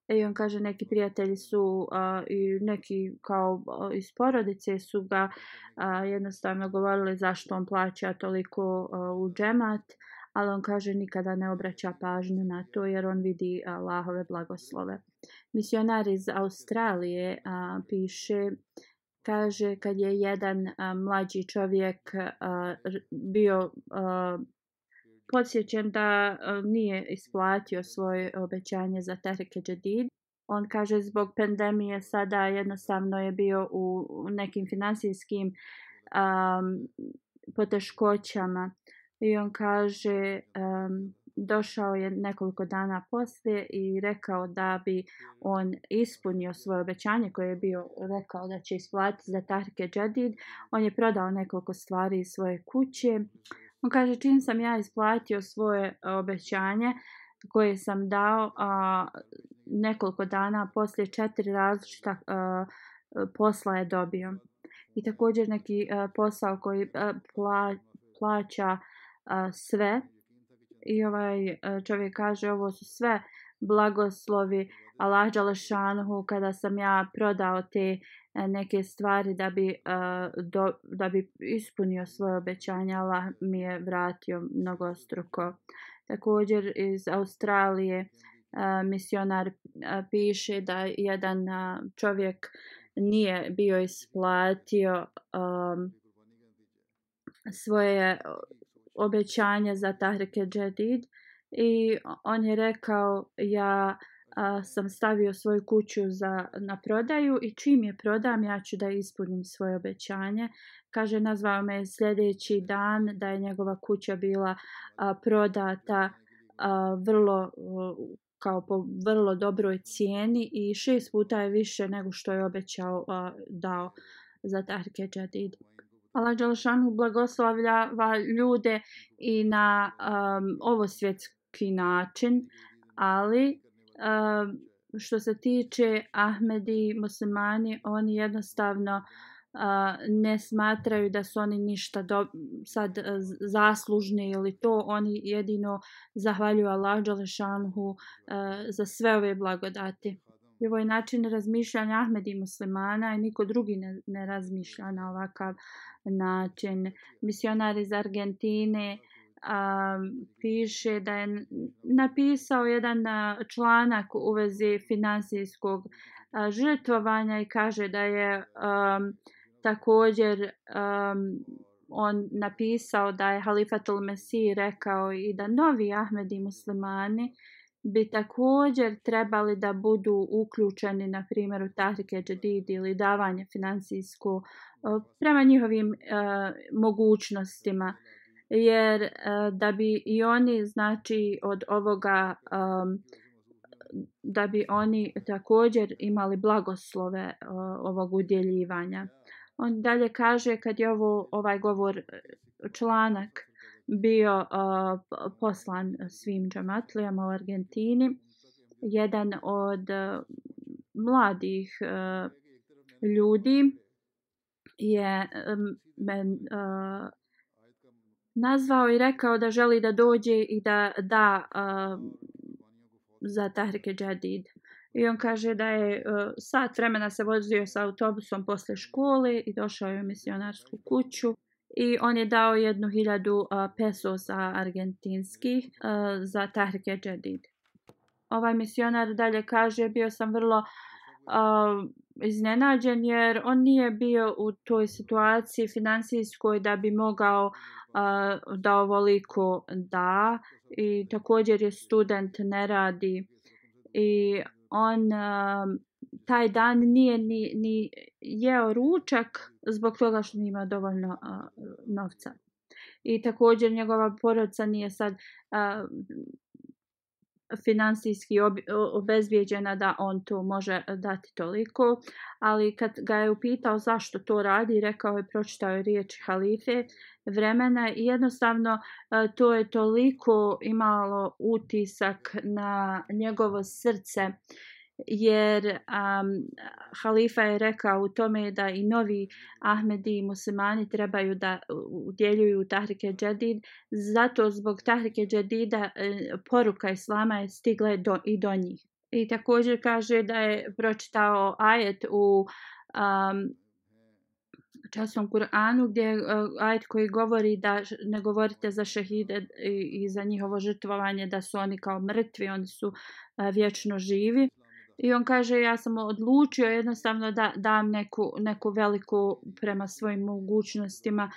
I on kaže neki prijatelji su uh, i neki kao iz porodice su ga uh, jednostavno govorili zašto on plaća toliko uh, u džemat, ali on kaže nikada ne obraća pažnju na to jer on vidi Allahove blagoslove. Misionar iz Australije a, piše kaže kad je jedan a, mlađi čovjek a, bio a, podsjećen da a, nije isplatio svoje obećanje za Tereke Džedid. On kaže zbog pandemije sada jednostavno je bio u nekim finansijskim um, poteškoćama i on kaže um, došao je nekoliko dana poslije i rekao da bi on ispunio svoje obećanje koje je bio rekao da će isplatiti za Tarke Džedid. On je prodao nekoliko stvari iz svoje kuće. On kaže, čim sam ja isplatio svoje obećanje koje sam dao a, nekoliko dana poslije četiri različita a, posla je dobio. I također neki a, posao koji a, pla, plaća a, sve. I ovaj e, čovjek kaže, ovo su sve blagoslovi Allah Đalešanhu kada sam ja prodao te e, neke stvari da bi, e, do, da bi ispunio svoje obećanje. Allah mi je vratio mnogo struko. Također iz Australije misionar piše da jedan čovjek nije bio isplatio um, svoje obećanje za Tahrike Jadid i on je rekao ja a, sam stavio svoju kuću za, na prodaju i čim je prodam ja ću da ispunim svoje obećanje. Kaže nazvao me sljedeći dan da je njegova kuća bila a, prodata a, vrlo kao po vrlo dobroj cijeni i šest puta je više nego što je obećao a, dao za Tahrike Jadid. Allah Đalšanu blagoslavljava ljude i na um, ovo svjetski način, ali um, što se tiče Ahmedi muslimani, oni jednostavno uh, ne smatraju da su oni ništa do, sad uh, zaslužni ili to, oni jedino zahvaljuju Allah Đalešanhu uh, za sve ove blagodati. I ovo je način razmišljanja Ahmedi muslimana i niko drugi ne, ne razmišlja na ovakav način. Misionar iz Argentine a, piše da je napisao jedan a, članak u vezi finansijskog a, žrtvovanja i kaže da je a, također a, on napisao da je Halifatul Mesih rekao i da novi Ahmedi muslimani bi također trebali da budu uključeni na primjer u tahrike džedid ili davanje financijsko e, prema njihovim e, mogućnostima jer e, da bi i oni znači od ovoga e, da bi oni također imali blagoslove e, ovog udjeljivanja. On dalje kaže kad je ovo ovaj govor e, članak bio uh, poslan svim džamatlijama u Argentini, jedan od uh, mladih uh, ljudi je um, men uh, nazvao i rekao da želi da dođe i da da uh, za Tahrike Jadid. I on kaže da je uh, sat vremena se vozio sa autobusom posle škole i došao je u misionarsku kuću. I on je dao jednu hiljadu pesosa argentinskih za Tahrike Džedid. Ovaj misionar dalje kaže, bio sam vrlo uh, iznenađen jer on nije bio u toj situaciji financijskoj da bi mogao uh, da ovoliko da i također je student ne radi i on uh, taj dan nije ni, ni jeo ručak zbog toga što nima dovoljno uh, novca. I također njegova porodica nije sad uh, finansijski obezbijeđena da on to može dati toliko, ali kad ga je upitao zašto to radi, rekao je pročitao je riječi halife vremena i jednostavno to je toliko imalo utisak na njegovo srce uh, jer um, halifa je rekao u tome da i novi Ahmedi i muslimani trebaju da udjeljuju Tahrike Džedid. Zato zbog Tahrike Džedida e, poruka Islama je stigla do, i do njih. I također kaže da je pročitao ajet u um, časnom Kur'anu gdje je uh, ajet koji govori da ne govorite za šehide i, i za njihovo žrtvovanje da su oni kao mrtvi, oni su uh, vječno živi. I on kaže ja sam odlučio jednostavno da dam neku, neku veliku prema svojim mogućnostima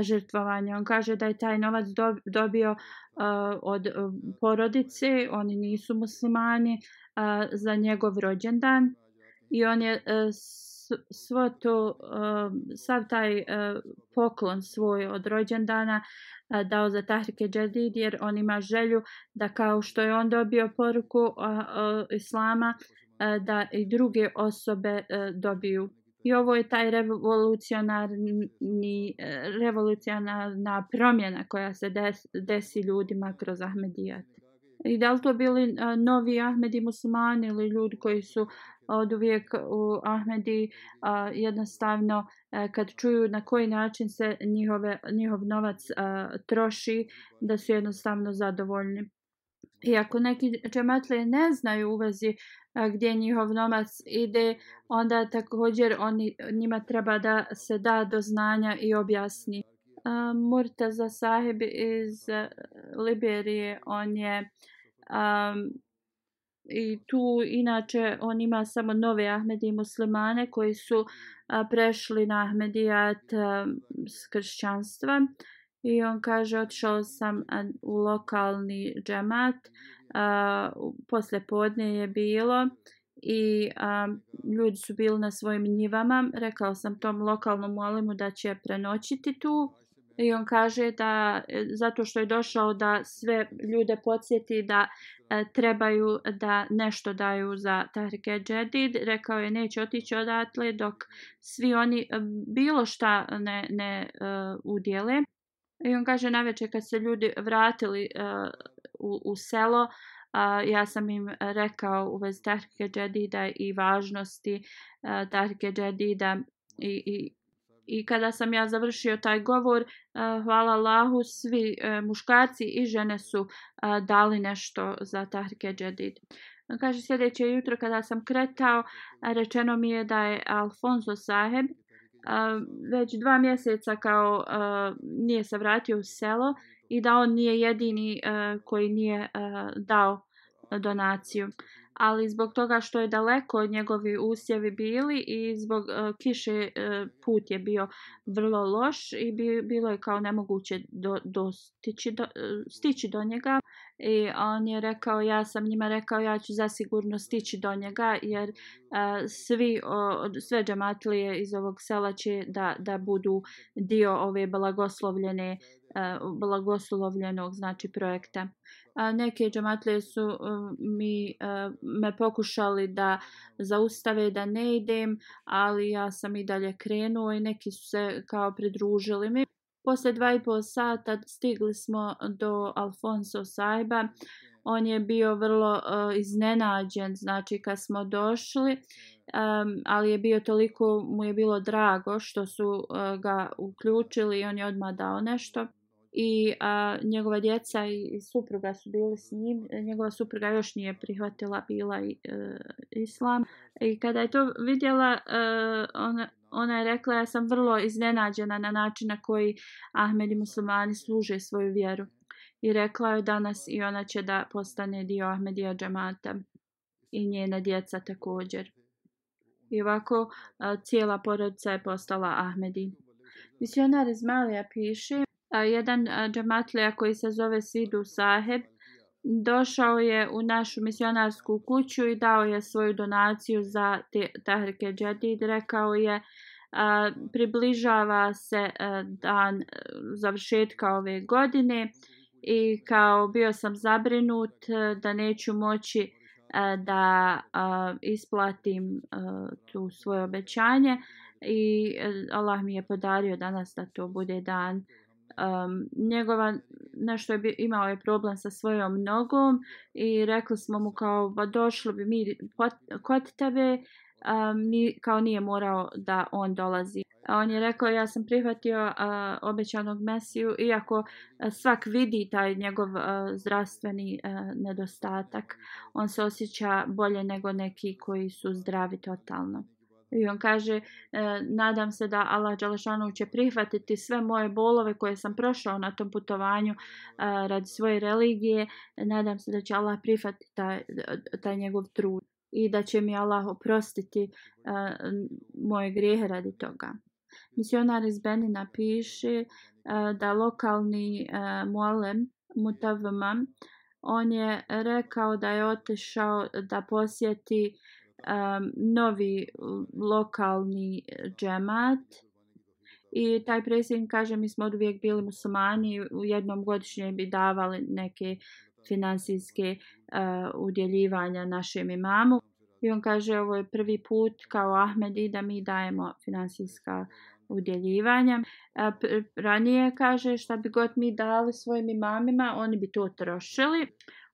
žrtvovanja. On kaže da je taj novac dobio uh, od uh, porodice, oni nisu muslimani, uh, za njegov rođendan. I on je uh, svo to, uh, sav taj uh, poklon svoj od rođendana uh, dao za Tahrike Džedid jer on ima želju da kao što je on dobio poruku uh, uh, Islama, E, da i druge osobe e, dobiju. I ovo je taj revolucionarni, e, revolucionarna promjena koja se desi ljudima kroz Ahmedijat. I da li to bili novi Ahmedi muslimani ili ljudi koji su od uvijek u Ahmedi jednostavno kad čuju na koji način se njihove, njihov novac troši da su jednostavno zadovoljni. I ako neki džematlije ne znaju u vezi e, gdje njihov novac ide, onda također oni, njima treba da se da do znanja i objasni. E, Murtaza sahib iz e, Liberije, on je um, i tu inače on ima samo nove Ahmedi muslimane koji su a, prešli na Ahmedijat a, s kršćanstva i on kaže otišao sam u lokalni džemat uh, posle podne je bilo i ljudi su bili na svojim njivama rekao sam tom lokalnom molimu da će prenoćiti tu i on kaže da e, zato što je došao da sve ljude podsjeti da E, trebaju da nešto daju za Tahrike Džedid. Rekao je neće otići odatle dok svi oni e, bilo šta ne, ne e, udjele. I on kaže naveče kad se ljudi vratili uh, u, u selo, uh, ja sam im rekao u vezi Tahrike Džedida i važnosti eh, uh, Tahrike Džedida i, i I kada sam ja završio taj govor, uh, hvala Allahu, svi uh, muškarci i žene su uh, dali nešto za Tahrike Džedid. Kaže, sljedeće jutro kada sam kretao, rečeno mi je da je Alfonso Saheb a, već dva mjeseca kao a, nije se vratio u selo i da on nije jedini a, koji nije a, dao donaciju ali zbog toga što je daleko od njegovi usjevi bili i zbog uh, kiše uh, put je bio vrlo loš i bi, bilo je kao nemoguće do, do stići, do, uh, stići do njega. I on je rekao ja sam njima rekao ja ću zasigurno stići do njega jer uh, svi uh, sve džamatlije iz ovog sela će da, da budu dio ove blagoslovljene uh, blagoslovljenog znači projekta a, neke džamatlije su um, mi e, me pokušali da zaustave da ne idem, ali ja sam i dalje krenuo i neki su se kao pridružili mi. Posle dva i pol sata stigli smo do Alfonso Saiba. On je bio vrlo uh, iznenađen, znači kad smo došli, um, ali je bio toliko, mu je bilo drago što su uh, ga uključili i on je odmah dao nešto i a, njegova djeca i supruga su bili s njim. E, njegova supruga još nije prihvatila bila i, e, islam. I kada je to vidjela, e, ona, ona je rekla ja sam vrlo iznenađena na način na koji Ahmed i muslimani služe svoju vjeru. I rekla je danas i ona će da postane dio Ahmedija džamata i njena djeca također. I ovako a, cijela porodica je postala Ahmedi. Misionar iz Malija piše jedan džematlija koji se zove Sidu Saheb došao je u našu misionarsku kuću i dao je svoju donaciju za te Tahrike Džedid. Rekao je a, približava se a, dan završetka ove godine i kao bio sam zabrinut a, da neću moći a, da a, isplatim a, tu svoje obećanje i a, Allah mi je podario danas da to bude dan um, njegova nešto je imao je problem sa svojom nogom i rekli smo mu kao ba došlo bi mi kod tebe um, ni, kao nije morao da on dolazi. A on je rekao ja sam prihvatio uh, obećanog mesiju iako uh, svak vidi taj njegov uh, zdravstveni uh, nedostatak. On se osjeća bolje nego neki koji su zdravi totalno. I on kaže, e, nadam se da Allah Đalešanu će prihvatiti sve moje bolove koje sam prošao na tom putovanju e, radi svoje religije. Nadam se da će Allah prihvatiti taj, taj njegov trud i da će mi Allah oprostiti e, moje grijehe radi toga. Misionar iz Benina piše da lokalni e, mualem on je rekao da je otišao da posjeti um, novi lokalni džemat i taj predsjednik kaže mi smo od uvijek bili muslimani u jednom godišnje bi davali neke finansijske uh, udjeljivanja našem imamu i on kaže ovo je prvi put kao Ahmedi da mi dajemo finansijska udjeljivanja. Uh, ranije kaže šta bi god mi dali svojim imamima, oni bi to trošili.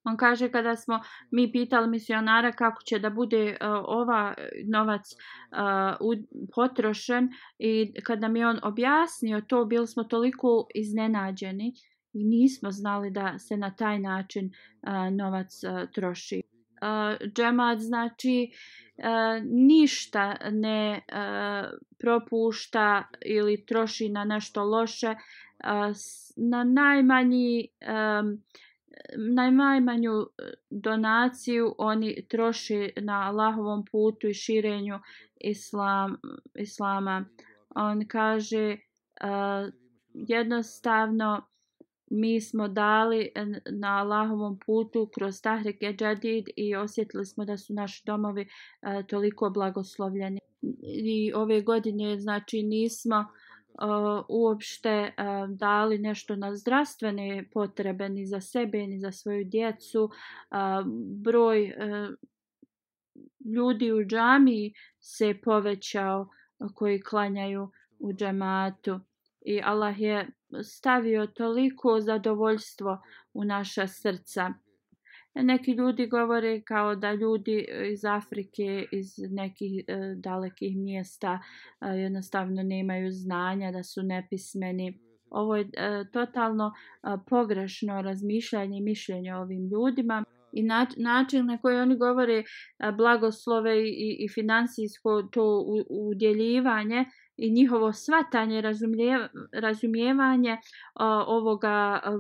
On kaže kada smo mi pitali misionara kako će da bude uh, ova e, novac uh, u, potrošen i kada mi on objasnio to, bili smo toliko iznenađeni i nismo znali da se na taj način uh, novac uh, troši. Uh, džemat znači uh, ništa ne uh, propušta ili troši na nešto loše. Uh, na najmanji um, najmanju e, donaciju oni troše na Allahovom putu i širenju islam, islama. On kaže uh, jednostavno mi smo dali na Allahovom putu kroz Tahrike Jadid i osjetili smo da su naši domovi uh, toliko blagoslovljeni. I ove godine znači nismo uh, uopšte uh, dali nešto na zdravstvene potrebe ni za sebe ni za svoju djecu. Uh, broj uh, ljudi u džamiji se povećao koji klanjaju u džematu i Allah je stavio toliko zadovoljstvo u naša srca. Neki ljudi govore kao da ljudi e, iz Afrike, iz nekih e, dalekih mjesta e, jednostavno nemaju znanja, da su nepismeni. Ovo je e, totalno e, pogrešno razmišljanje i mišljenje o ovim ljudima i način na koji oni govore e, blagoslove i, i finansijsko to udjeljivanje i njihovo svatanje, razumijevanje uh, ovoga uh,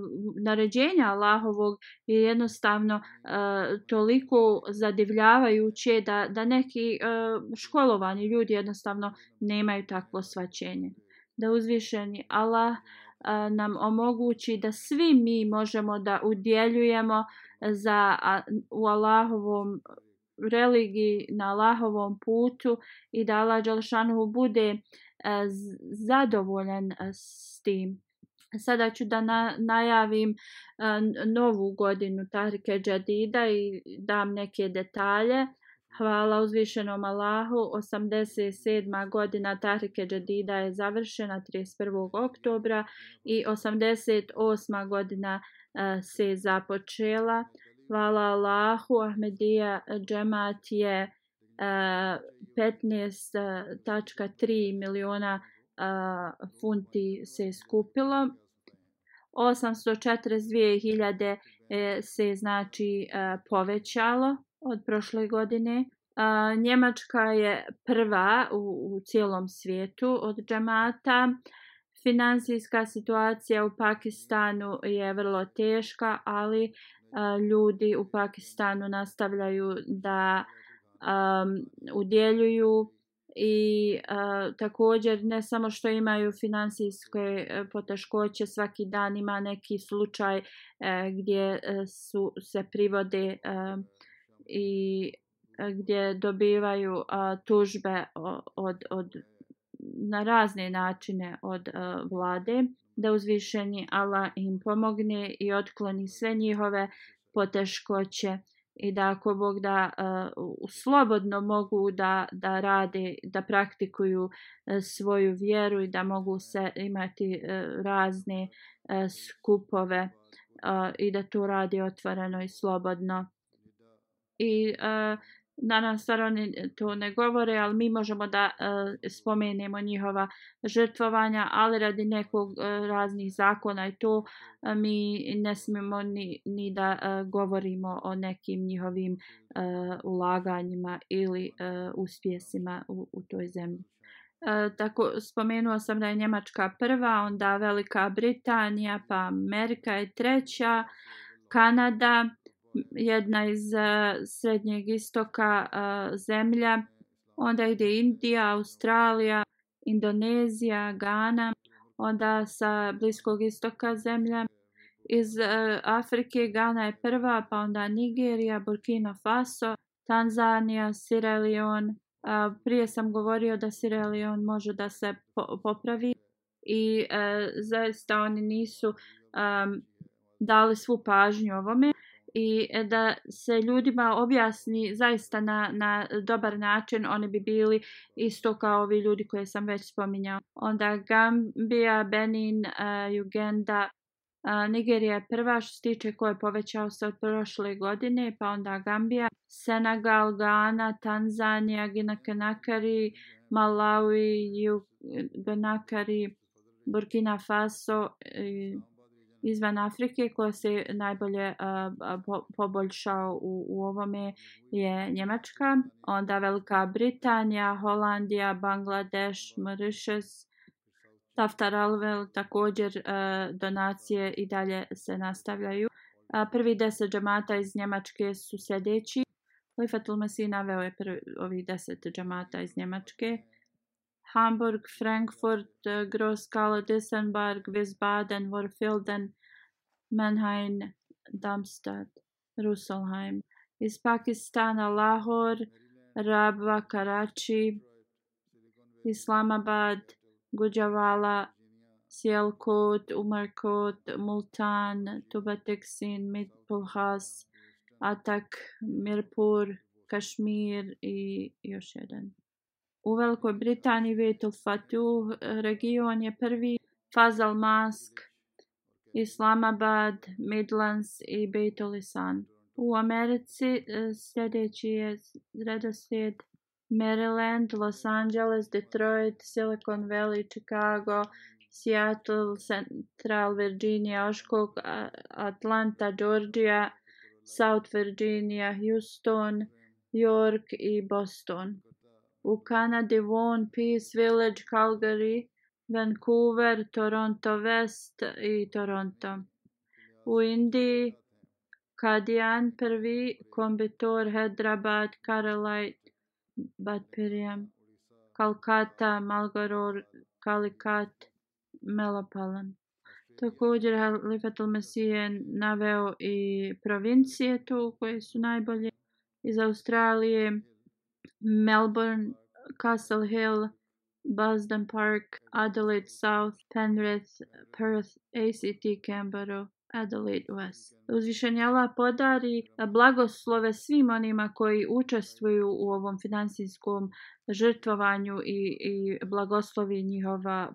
naređenja Allahovog je jednostavno uh, toliko zadivljavajuće da, da neki uh, školovani ljudi jednostavno nemaju takvo svaćenje. Da uzvišeni Allah uh, nam omogući da svi mi možemo da udjeljujemo za u Allahovom religiji na Allahovom putu i da Allah Đalšanuhu bude uh, E, zadovoljan e, s tim. Sada ću da na, najavim e, novu godinu Tarike Džadida i dam neke detalje. Hvala uzvišenom Allahu, 87. godina Tahrike Džadida je završena 31. oktobra i 88. godina se započela. Hvala Allahu, Ahmedija džemat je E, 15.3 e, miliona e, funti se skupilo. 842.000 se znači povećalo od prošle godine. Njemačka je prva u, u cijelom svijetu od džamata. Finansijska situacija u Pakistanu je vrlo teška, ali ljudi u Pakistanu nastavljaju da um, udjeljuju i uh, također ne samo što imaju financijske uh, poteškoće svaki dan ima neki slučaj uh, gdje uh, su se privode uh, i uh, gdje dobivaju uh, tužbe od, od na razne načine od uh, vlade da uzvišeni Allah im pomogne i otkloni sve njihove poteškoće i da ako Bog da uh, slobodno mogu da, da rade, da praktikuju uh, svoju vjeru i da mogu se imati uh, razne uh, skupove uh, i da to radi otvoreno i slobodno. I uh, danas stvarno to ne govore, ali mi možemo da e, spomenemo njihova žrtvovanja, ali radi nekog e, raznih zakona i to e, mi ne smijemo ni, ni da e, govorimo o nekim njihovim e, ulaganjima ili e, uspjesima u, u toj zemlji. E, tako spomenuo sam da je Njemačka prva, onda Velika Britanija, pa Amerika je treća, Kanada, jedna iz uh, srednjeg istoka uh, zemlja, onda ide Indija, Australija, Indonezija, Ghana, onda sa bliskog istoka zemlja. Iz uh, Afrike Ghana je prva, pa onda Nigerija, Burkina Faso, Tanzanija, Sierra Leone. Uh, prije sam govorio da Sierra Leone može da se po popravi i uh, zaista oni nisu um, dali svu pažnju ovome i e, da se ljudima objasni zaista na, na dobar način, oni bi bili isto kao ovi ljudi koje sam već spominjao. Onda Gambia, Benin, uh, Uganda, uh, Nigerija je prva što se tiče koje je povećao se od prošle godine, pa onda Gambia, Senegal, Ghana, Tanzanija, Ginakenakari, Malawi, Ganakari, Burkina Faso, uh, izvan Afrike koja se najbolje uh, po, poboljšao u, u ovome je Njemačka, onda Velika Britanija, Holandija, Bangladeš, Mauritius, Taftar Alvel, također uh, donacije i dalje se nastavljaju. Prvi deset džamata iz Njemačke su sljedeći. Lifatul Mesih naveo je prvi, ovih deset džamata iz Njemačke. Hamburg, Frankfurt, eh, Groskala, Dissenberg, Wiesbaden, Worfelden, Mannheim, Darmstadt, Rüsselsheim. Iz Pakistana, Lahore, Rabwa, Karachi, Islamabad, Gujavala, Sialkot, Umarkot, Multan, Tubateksin, Mitpulhas, Atak, Mirpur, Kašmir i još jedan. U Velikoj Britaniji Vetul Fatuh eh, region je prvi, Fazal Mask, Islamabad, Midlands i Beitulisan. U Americi eh, sljedeći je redoslijed Maryland, Los Angeles, Detroit, Silicon Valley, Chicago, Seattle, Central Virginia, Oshkog, Atlanta, Georgia, South Virginia, Houston, York i Boston. U Kanadi Vaughan, Peace Village, Calgary, Vancouver, Toronto West i Toronto. U Indiji Kadian prvi, Kombitor, Hyderabad, Karalite, Batpiriam, Kalkata, Malgaror, Kalikat, Melapalan. Također Halifatul Mesih je naveo i provincije tu koje su najbolje iz Australije, Melbourne, Castle Hill, Basden Park, Adelaide South, Penrith, Perth, ACT, Canberra, Adelaide West. Uzvišen je Allah podari blagoslove svim onima koji učestvuju u ovom finansijskom žrtvovanju i, i blagoslovi njihova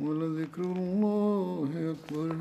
ولذكر الله أكبر